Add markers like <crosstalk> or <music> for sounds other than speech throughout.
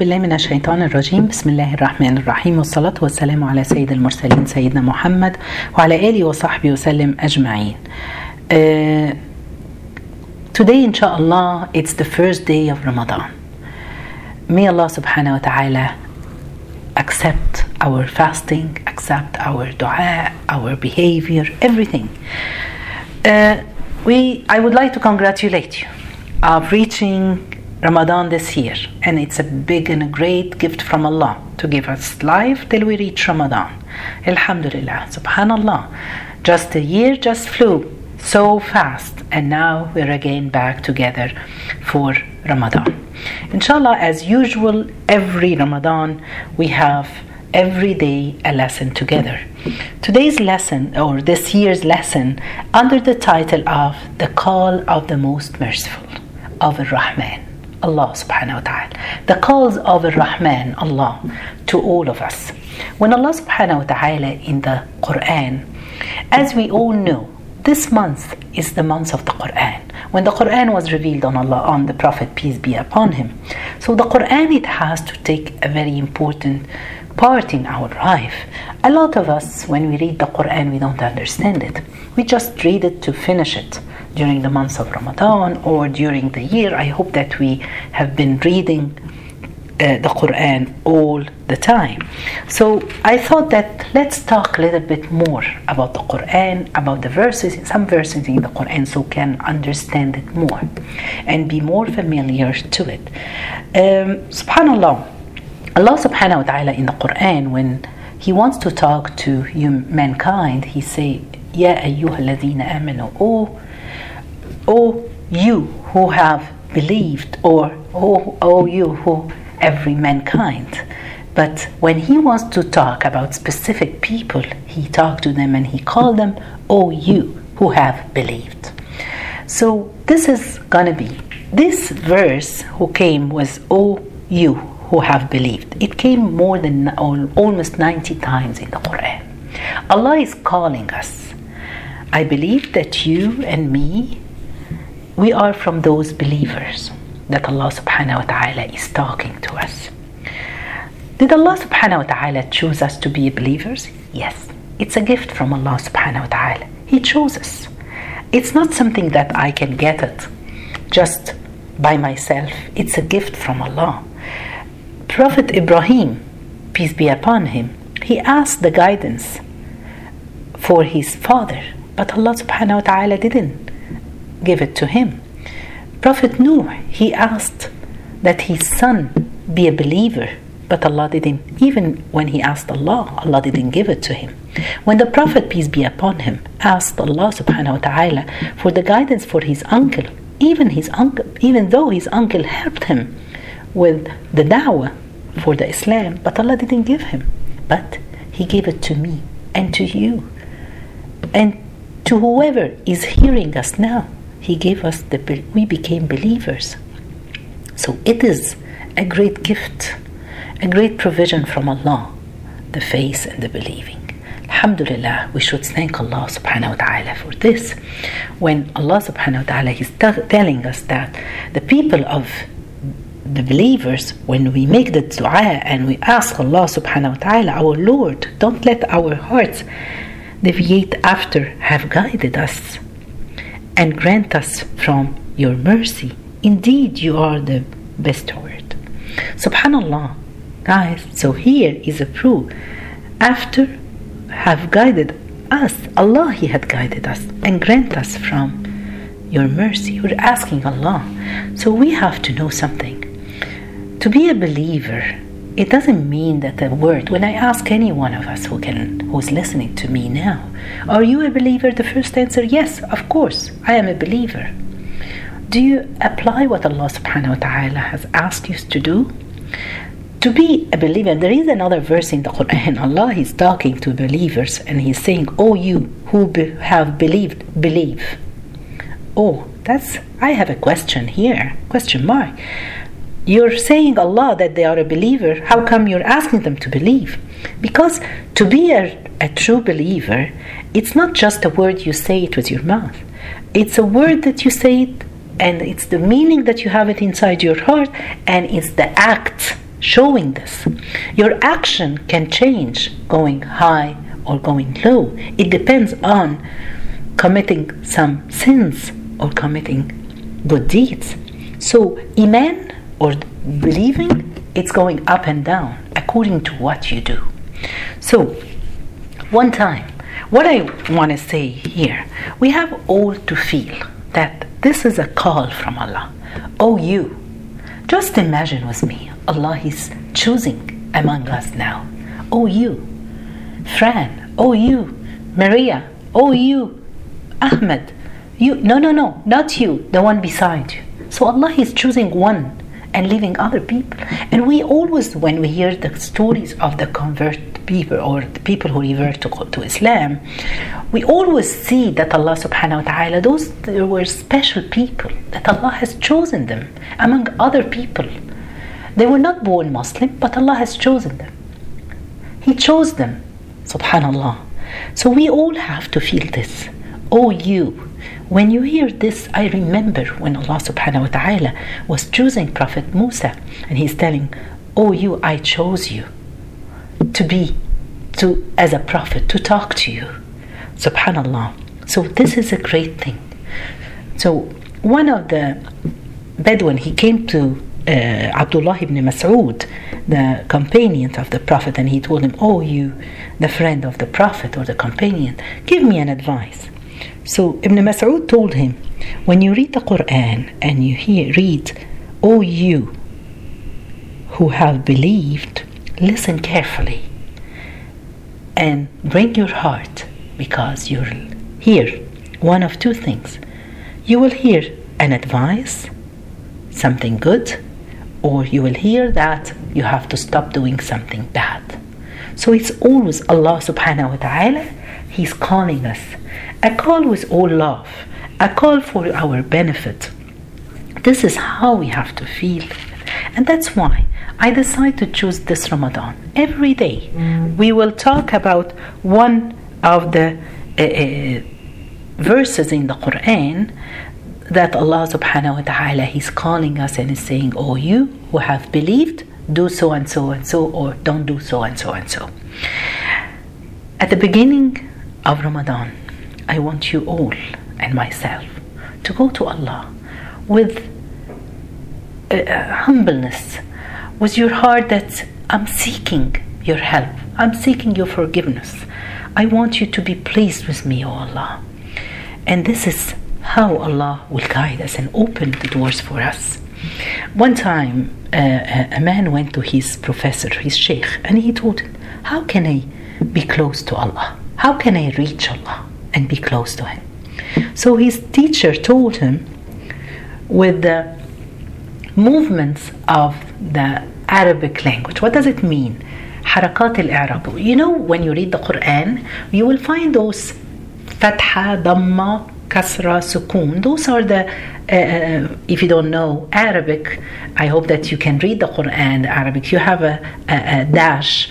بالله من الشيطان الرجيم بسم الله الرحمن الرحيم والصلاة والسلام على سيد المرسلين سيدنا محمد وعلى آله وصحبه وسلم أجمعين uh, Today inshallah it's the first day of Ramadan May Allah wa ta'ala accept our fasting accept our dua our behavior everything uh, we I would like to congratulate you of reaching Ramadan this year, and it's a big and a great gift from Allah to give us life till we reach Ramadan. Alhamdulillah, subhanallah. Just a year just flew so fast, and now we're again back together for Ramadan. Inshallah, as usual, every Ramadan we have every day a lesson together. Today's lesson, or this year's lesson, under the title of The Call of the Most Merciful of Ar-Rahman. Allah subhanahu wa ta'ala. The calls of Ar-Rahman, Allah, to all of us. When Allah subhanahu wa ta'ala in the Quran, as we all know, this month is the month of the Quran. When the Quran was revealed on Allah, on the Prophet, peace be upon him. So the Quran, it has to take a very important part in our life. A lot of us, when we read the Quran, we don't understand it. We just read it to finish it during the months of Ramadan or during the year. I hope that we have been reading uh, the Quran all the time. So I thought that let's talk a little bit more about the Quran, about the verses, some verses in the Quran, so can understand it more and be more familiar to it. Um, Subhanallah, Allah Subhanahu wa Taala in the Quran when He wants to talk to you, mankind, He say, "Ya ayyuhalladhina amanu." Oh O you who have believed, or O, o you who every mankind. But when he wants to talk about specific people, he talked to them and he called them, O you who have believed. So this is gonna be this verse who came was O you who have believed. It came more than almost 90 times in the Quran. Allah is calling us. I believe that you and me we are from those believers that Allah subhanahu wa ta'ala is talking to us. Did Allah subhanahu wa ta'ala choose us to be believers? Yes. It's a gift from Allah subhanahu wa ta'ala. He chose us. It's not something that I can get it just by myself. It's a gift from Allah. Prophet Ibrahim, peace be upon him, he asked the guidance for his father, but Allah subhanahu wa ta'ala didn't give it to him. Prophet Nuh, he asked that his son be a believer, but Allah didn't, even when he asked Allah, Allah didn't give it to him. When the Prophet, peace be upon him, asked Allah subhanahu wa ta'ala for the guidance for his uncle, even his uncle, even though his uncle helped him with the da'wah for the Islam, but Allah didn't give him. But He gave it to me and to you and to whoever is hearing us now. He gave us the we became believers. So it is a great gift, a great provision from Allah, the faith and the believing. Alhamdulillah, we should thank Allah subhanahu wa ta'ala for this. When Allah subhanahu wa ta'ala is telling us that the people of the believers, when we make the dua and we ask Allah subhanahu wa ta'ala, our Lord, don't let our hearts deviate after have guided us and grant us from your mercy. Indeed, you are the Bestower. Subhanallah, guys. So here is a proof. After have guided us, Allah He had guided us and grant us from your mercy. We're asking Allah. So we have to know something. To be a believer, it doesn't mean that the word when i ask any one of us who can who's listening to me now are you a believer? the first answer yes of course i am a believer. Do you apply what allah subhanahu wa ta'ala has asked you to do? To be a believer there is another verse in the quran <laughs> allah is talking to believers and he's saying oh you who be- have believed believe. Oh that's i have a question here question mark you're saying Allah that they are a believer, how come you're asking them to believe? Because to be a, a, true believer, it's not just a word you say it with your mouth. It's a word that you say it, and it's the meaning that you have it inside your heart, and it's the act showing this. Your action can change going high or going low. It depends on committing some sins or committing good deeds. So, Iman or believing, it's going up and down according to what you do. So, one time, what I want to say here, we have all to feel that this is a call from Allah. Oh, you, just imagine with me, Allah is choosing among us now. Oh, you, Fran, oh, you, Maria, oh, you, Ahmed, you, no, no, no, not you, the one beside you. So Allah is choosing one and leaving other people. And we always, when we hear the stories of the convert people or the people who revert to, to Islam, we always see that Allah subhanahu wa ta'ala, those there were special people, that Allah has chosen them among other people. They were not born Muslim, but Allah has chosen them. He chose them, subhanallah. So we all have to feel this. Oh, you, when you hear this, I remember when Allah subhanahu wa ta'ala was choosing Prophet Musa and he's telling, Oh you, I chose you to be to as a prophet, to talk to you. Subhanallah. So this is a great thing. So one of the Bedouin, he came to uh, Abdullah ibn Mas'ud, the companion of the Prophet, and he told him, Oh, you, the friend of the Prophet or the companion, give me an advice. So Ibn Mas'ud told him, when you read the Quran and you hear, read, O you who have believed, listen carefully and bring your heart because you'll hear one of two things. You will hear an advice, something good, or you will hear that you have to stop doing something bad. So it's always Allah subhanahu wa ta'ala, He's calling us a call with all love, a call for our benefit. This is how we have to feel. And that's why I decided to choose this Ramadan. Every day we will talk about one of the uh, uh, verses in the Quran that Allah subhanahu wa ta'ala is calling us and is saying, Oh, you who have believed, do so and so and so, or don't do so and so and so. At the beginning of Ramadan, I want you all and myself to go to Allah with uh, uh, humbleness, with your heart that I'm seeking your help, I'm seeking your forgiveness. I want you to be pleased with me, O Allah. And this is how Allah will guide us and open the doors for us. One time, uh, a man went to his professor, his sheikh, and he told him, How can I be close to Allah? How can I reach Allah? and be close to him. So his teacher told him with the movements of the Arabic language. What does it mean? حركات الإعراب. You know when you read the Quran, you will find those فتحة, ضمة, kasra, sukun. Those are the, uh, if you don't know Arabic, I hope that you can read the Quran, the Arabic. You have a, a, a dash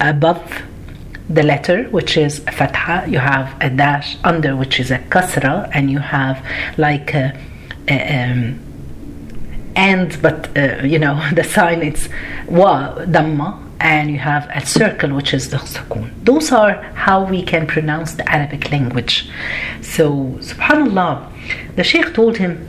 above the letter, which is fatha, you have a dash under, which is a kasra, and you have like a, a um, and, but uh, you know, <laughs> the sign it's wa, dhamma, and you have a circle, which is the sukun. Those are how we can pronounce the Arabic language. So, subhanAllah, the Sheikh told him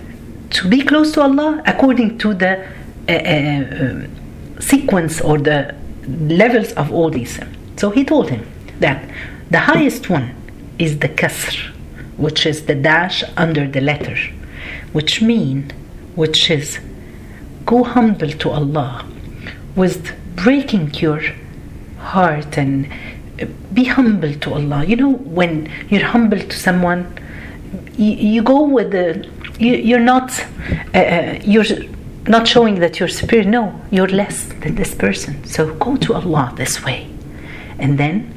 to be close to Allah according to the uh, uh, sequence or the levels of all these. So he told him that the highest one is the kasr, which is the dash under the letter, which mean, which is go humble to Allah with breaking your heart and be humble to Allah. You know, when you're humble to someone, you, you go with the, you, you're not, uh, uh you're not showing that you're superior. No, you're less than this person. So go to Allah this way. And then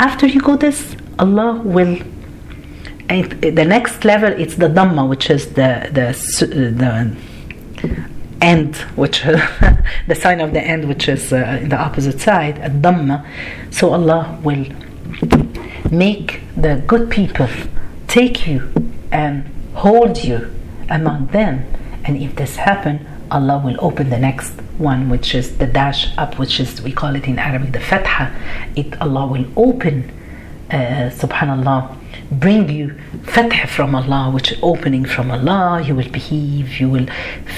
after you go this, Allah will. the next level it's the dhamma, which is the the the end, which <laughs> the sign of the end, which is uh, the opposite side, dhamma. So Allah will make the good people take you and hold you among them. And if this happen, Allah will open the next one, which is the dash up, which is we call it in Arabic the fatha. It Allah will open, uh, subhanallah, bring you fath from Allah, which opening from Allah. You will behave, you will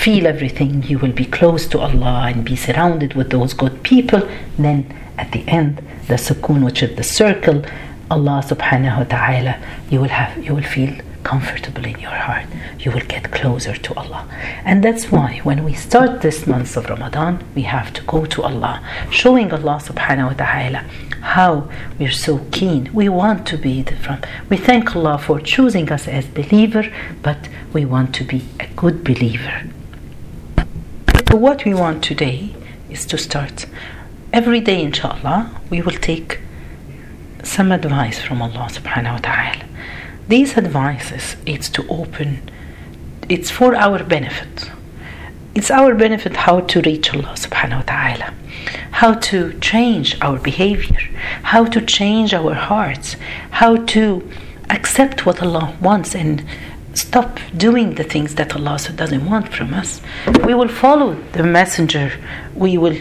feel everything, you will be close to Allah and be surrounded with those good people. Then at the end, the sukoon, which is the circle, Allah subhanahu wa ta'ala, you will have you will feel comfortable in your heart. You will get closer to Allah. And that's why when we start this month of Ramadan, we have to go to Allah, showing Allah subhanahu wa ta'ala how we're so keen. We want to be different. we thank Allah for choosing us as believer, but we want to be a good believer. So what we want today is to start every day inshallah we will take some advice from Allah subhanahu wa ta'ala these advices it's to open it's for our benefit. It's our benefit how to reach Allah subhanahu wa ta'ala how to change our behavior how to change our hearts how to accept what Allah wants and stop doing the things that Allah doesn't want from us. We will follow the messenger. We will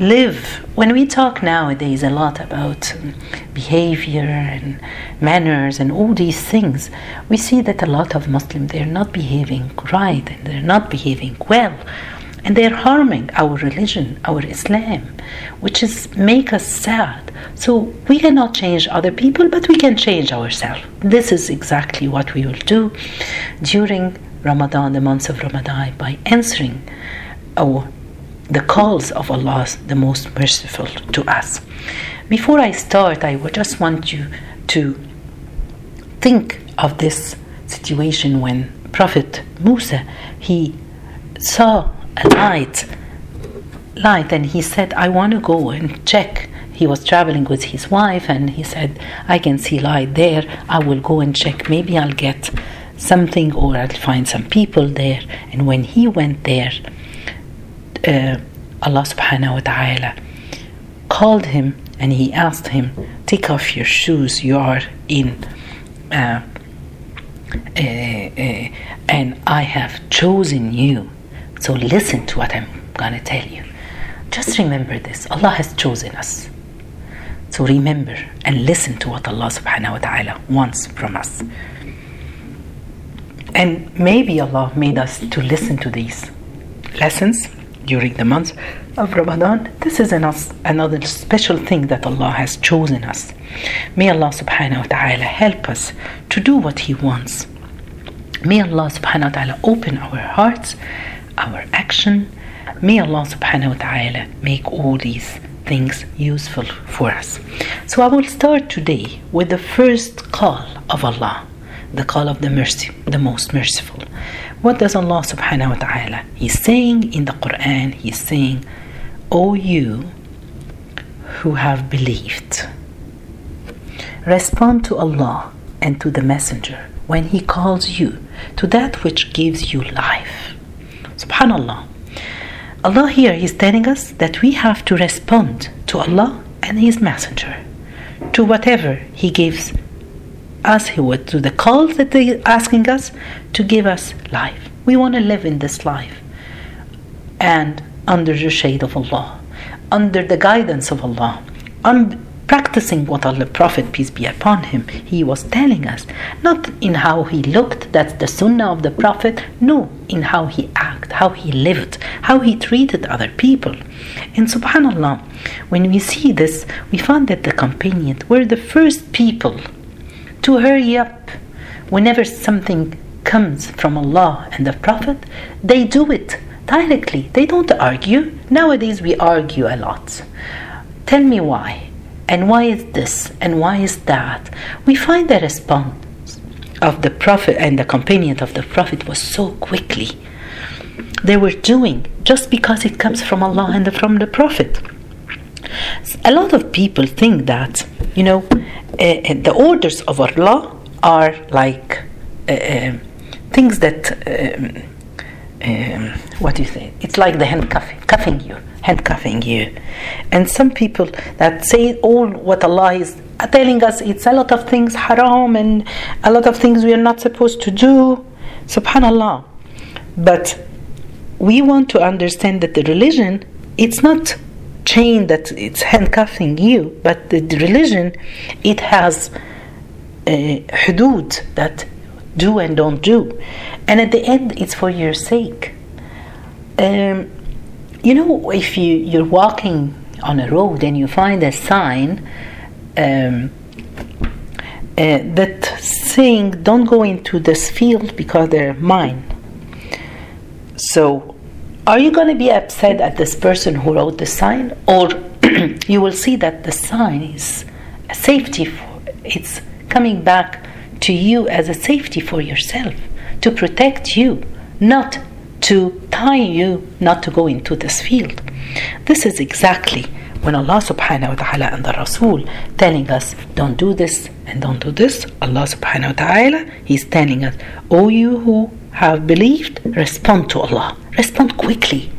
live. When we talk nowadays a lot about um, behavior and manners and all these things, we see that a lot of Muslims they're not behaving right and they're not behaving well. And they're harming our religion, our Islam, which is make us sad. So we cannot change other people, but we can change ourselves. This is exactly what we will do during Ramadan, the month of Ramadan, by answering our the calls of Allah, the most merciful to us. Before I start, I would just want you to think of this situation when Prophet Musa he saw a light light and he said I want to go and check. He was traveling with his wife and he said I can see light there. I will go and check. Maybe I'll get something or I'll find some people there. And when he went there uh, Allah subhanahu wa ta'ala called him and he asked him, Take off your shoes, you are in. Uh, uh, uh, and I have chosen you. So listen to what I'm going to tell you. Just remember this Allah has chosen us. So remember and listen to what Allah subhanahu wa ta'ala wants from us. And maybe Allah made us to listen to these lessons during the month of Ramadan, this is another special thing that Allah has chosen us. May Allah subhanahu wa ta'ala help us to do what He wants. May Allah subhanahu wa ta'ala open our hearts, our action. May Allah subhanahu wa ta'ala make all these things useful for us. So I will start today with the first call of Allah, the call of the mercy, the most merciful. What does Allah subhanahu wa ta'ala? He's saying in the Quran, He's saying, O you who have believed, respond to Allah and to the Messenger when He calls you to that which gives you life. Subhanallah. Allah here is telling us that we have to respond to Allah and His Messenger, to whatever He gives us to the calls that they're asking us to give us life. We want to live in this life and under the shade of Allah, under the guidance of Allah, un- practicing what Allah Prophet, peace be upon him, he was telling us. Not in how he looked, that's the sunnah of the Prophet, no, in how he acted, how he lived, how he treated other people. And subhanAllah, when we see this, we find that the companions were the first people to hurry up whenever something comes from Allah and the Prophet, they do it directly. They don't argue. Nowadays we argue a lot. Tell me why. And why is this? And why is that? We find the response of the Prophet and the companion of the Prophet was so quickly. They were doing just because it comes from Allah and from the Prophet. A lot of people think that, you know, uh, the orders of Allah are like uh, things that um, um, what do you say? It's like the handcuffing, cuffing you, handcuffing you, and some people that say all what Allah is telling us. It's a lot of things haram and a lot of things we are not supposed to do. Subhanallah, but we want to understand that the religion, it's not chain that it's handcuffing you, but the, religion, it has a hudud that do and don't do. And at the end, it's for your sake. Um, you know, if you, you're walking on a road and you find a sign um, uh, that saying, don't go into this field because they're mine. So, are you going to be upset at this person who wrote the sign? Or <clears throat> you will see that the sign is a safety, for, it's coming back to you as a safety for yourself, to protect you, not to tie you not to go into this field. This is exactly when Allah subhanahu wa ta'ala and the Rasul telling us don't do this and don't do this, Allah subhanahu wa ta'ala He's telling us, O you who have believed, respond to Allah. Respond quickly.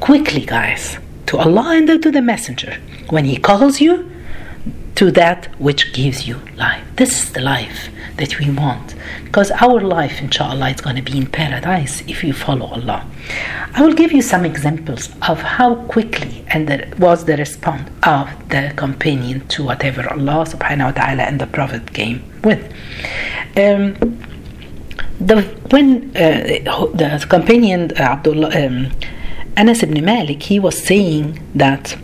Quickly, guys. To Allah and to the Messenger. When He calls you, to that which gives you life. This is the life that we want. Because our life, inshallah, is going to be in paradise if you follow Allah. I will give you some examples of how quickly and there was the response of the companion to whatever Allah subhanahu wa ta'ala and the Prophet came with. Um, the, when uh, the companion uh, Abdullah um, Anas ibn Malik, he was saying that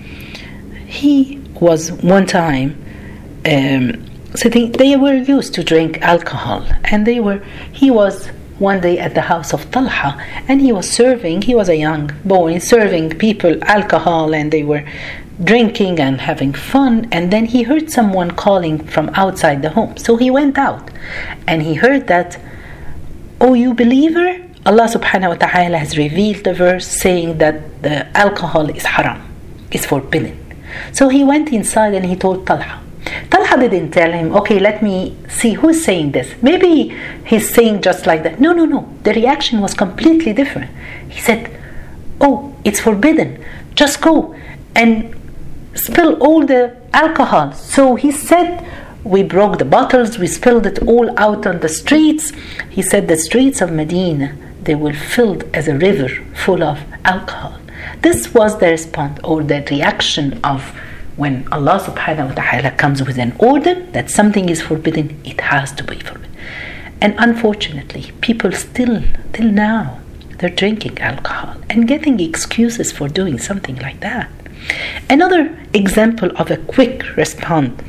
he was one time um, sitting. They were used to drink alcohol, and they were. He was one day at the house of Talha, and he was serving. He was a young boy serving people alcohol, and they were drinking and having fun. And then he heard someone calling from outside the home, so he went out, and he heard that, "Oh, you believer." Allah subhanahu wa ta'ala has revealed the verse saying that the alcohol is haram, is forbidden. So he went inside and he told Talha. Talha didn't tell him, okay, let me see who's saying this. Maybe he's saying just like that. No, no, no. The reaction was completely different. He said, oh, it's forbidden. Just go and spill all the alcohol. So he said, we broke the bottles, we spilled it all out on the streets. He said, the streets of Medina, they were filled as a river full of alcohol. This was the response or the reaction of when Allah subhanahu wa ta'ala comes with an order that something is forbidden, it has to be forbidden. And unfortunately, people still, till now, they're drinking alcohol and getting excuses for doing something like that. Another example of a quick response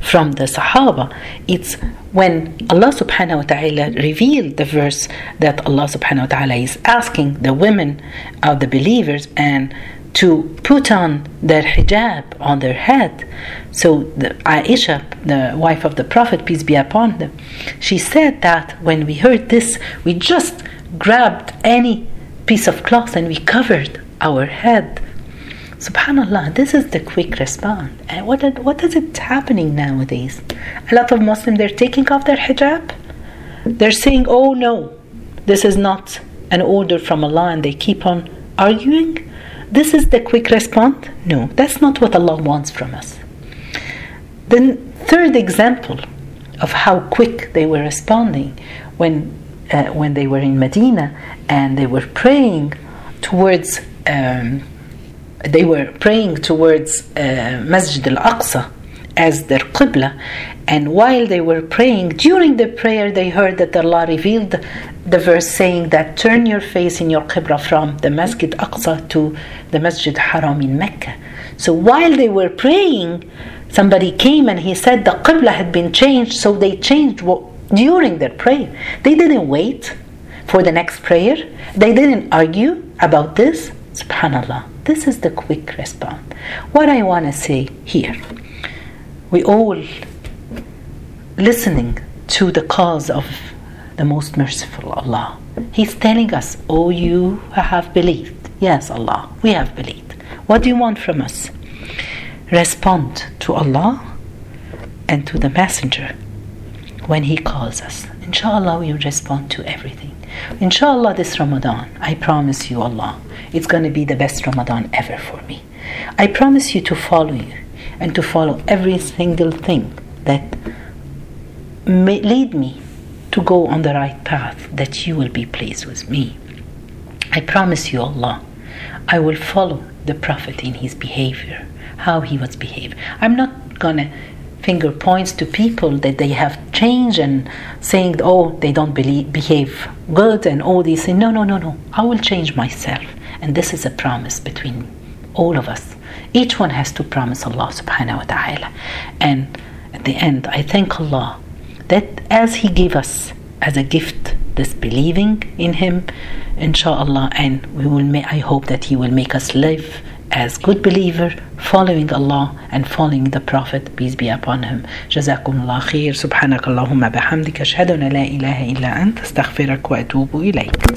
from the Sahaba, it's when Allah subhanahu wa ta'ala revealed the verse that Allah subhanahu wa ta'ala is asking the women of the believers and to put on their hijab on their head. So the Aisha, the wife of the Prophet, peace be upon them, she said that when we heard this, we just grabbed any piece of cloth and we covered our head. Subhanallah, this is the quick response. And what what is it happening nowadays? A lot of Muslims they're taking off their hijab. They're saying, "Oh no, this is not an order from Allah," and they keep on arguing this is the quick response? No, that's not what Allah wants from us. The third example of how quick they were responding when uh, when they were in Medina and they were praying towards um, they were praying towards uh, Masjid al-Aqsa as their qibla and while they were praying during the prayer they heard that Allah revealed the verse saying that turn your face in your qibla from the Masjid Aqsa to the Masjid Haram in Mecca. So while they were praying, somebody came and he said the qibla had been changed, so they changed during their prayer. They didn't wait for the next prayer, they didn't argue about this. Subhanallah, this is the quick response. What I want to say here, we all listening to the cause of the most merciful Allah. He's telling us, Oh, you have believed. Yes, Allah, we have believed. What do you want from us? Respond to Allah and to the Messenger when He calls us. Inshallah, we respond to everything. Inshallah, this Ramadan, I promise you, Allah, it's going to be the best Ramadan ever for me. I promise you to follow you and to follow every single thing that may lead me to go on the right path, that you will be pleased with me. I promise you, Allah, I will follow the Prophet in his behavior, how he was behaved. I'm not gonna finger points to people that they have changed and saying, oh, they don't believe, behave good and all these things. No, no, no, no. I will change myself. And this is a promise between all of us. Each one has to promise Allah subhanahu wa ta'ala. And at the end, I thank Allah that as He gave us as a gift this believing in Him, inshallah, and we will. Ma- I hope that He will make us live as good believer, following Allah and following the Prophet, peace be upon him. جزاكم الله خير سبحانك اللهم بحمدك أشهد أن لا إله إلا أنت أستغفرك وأتوب إليك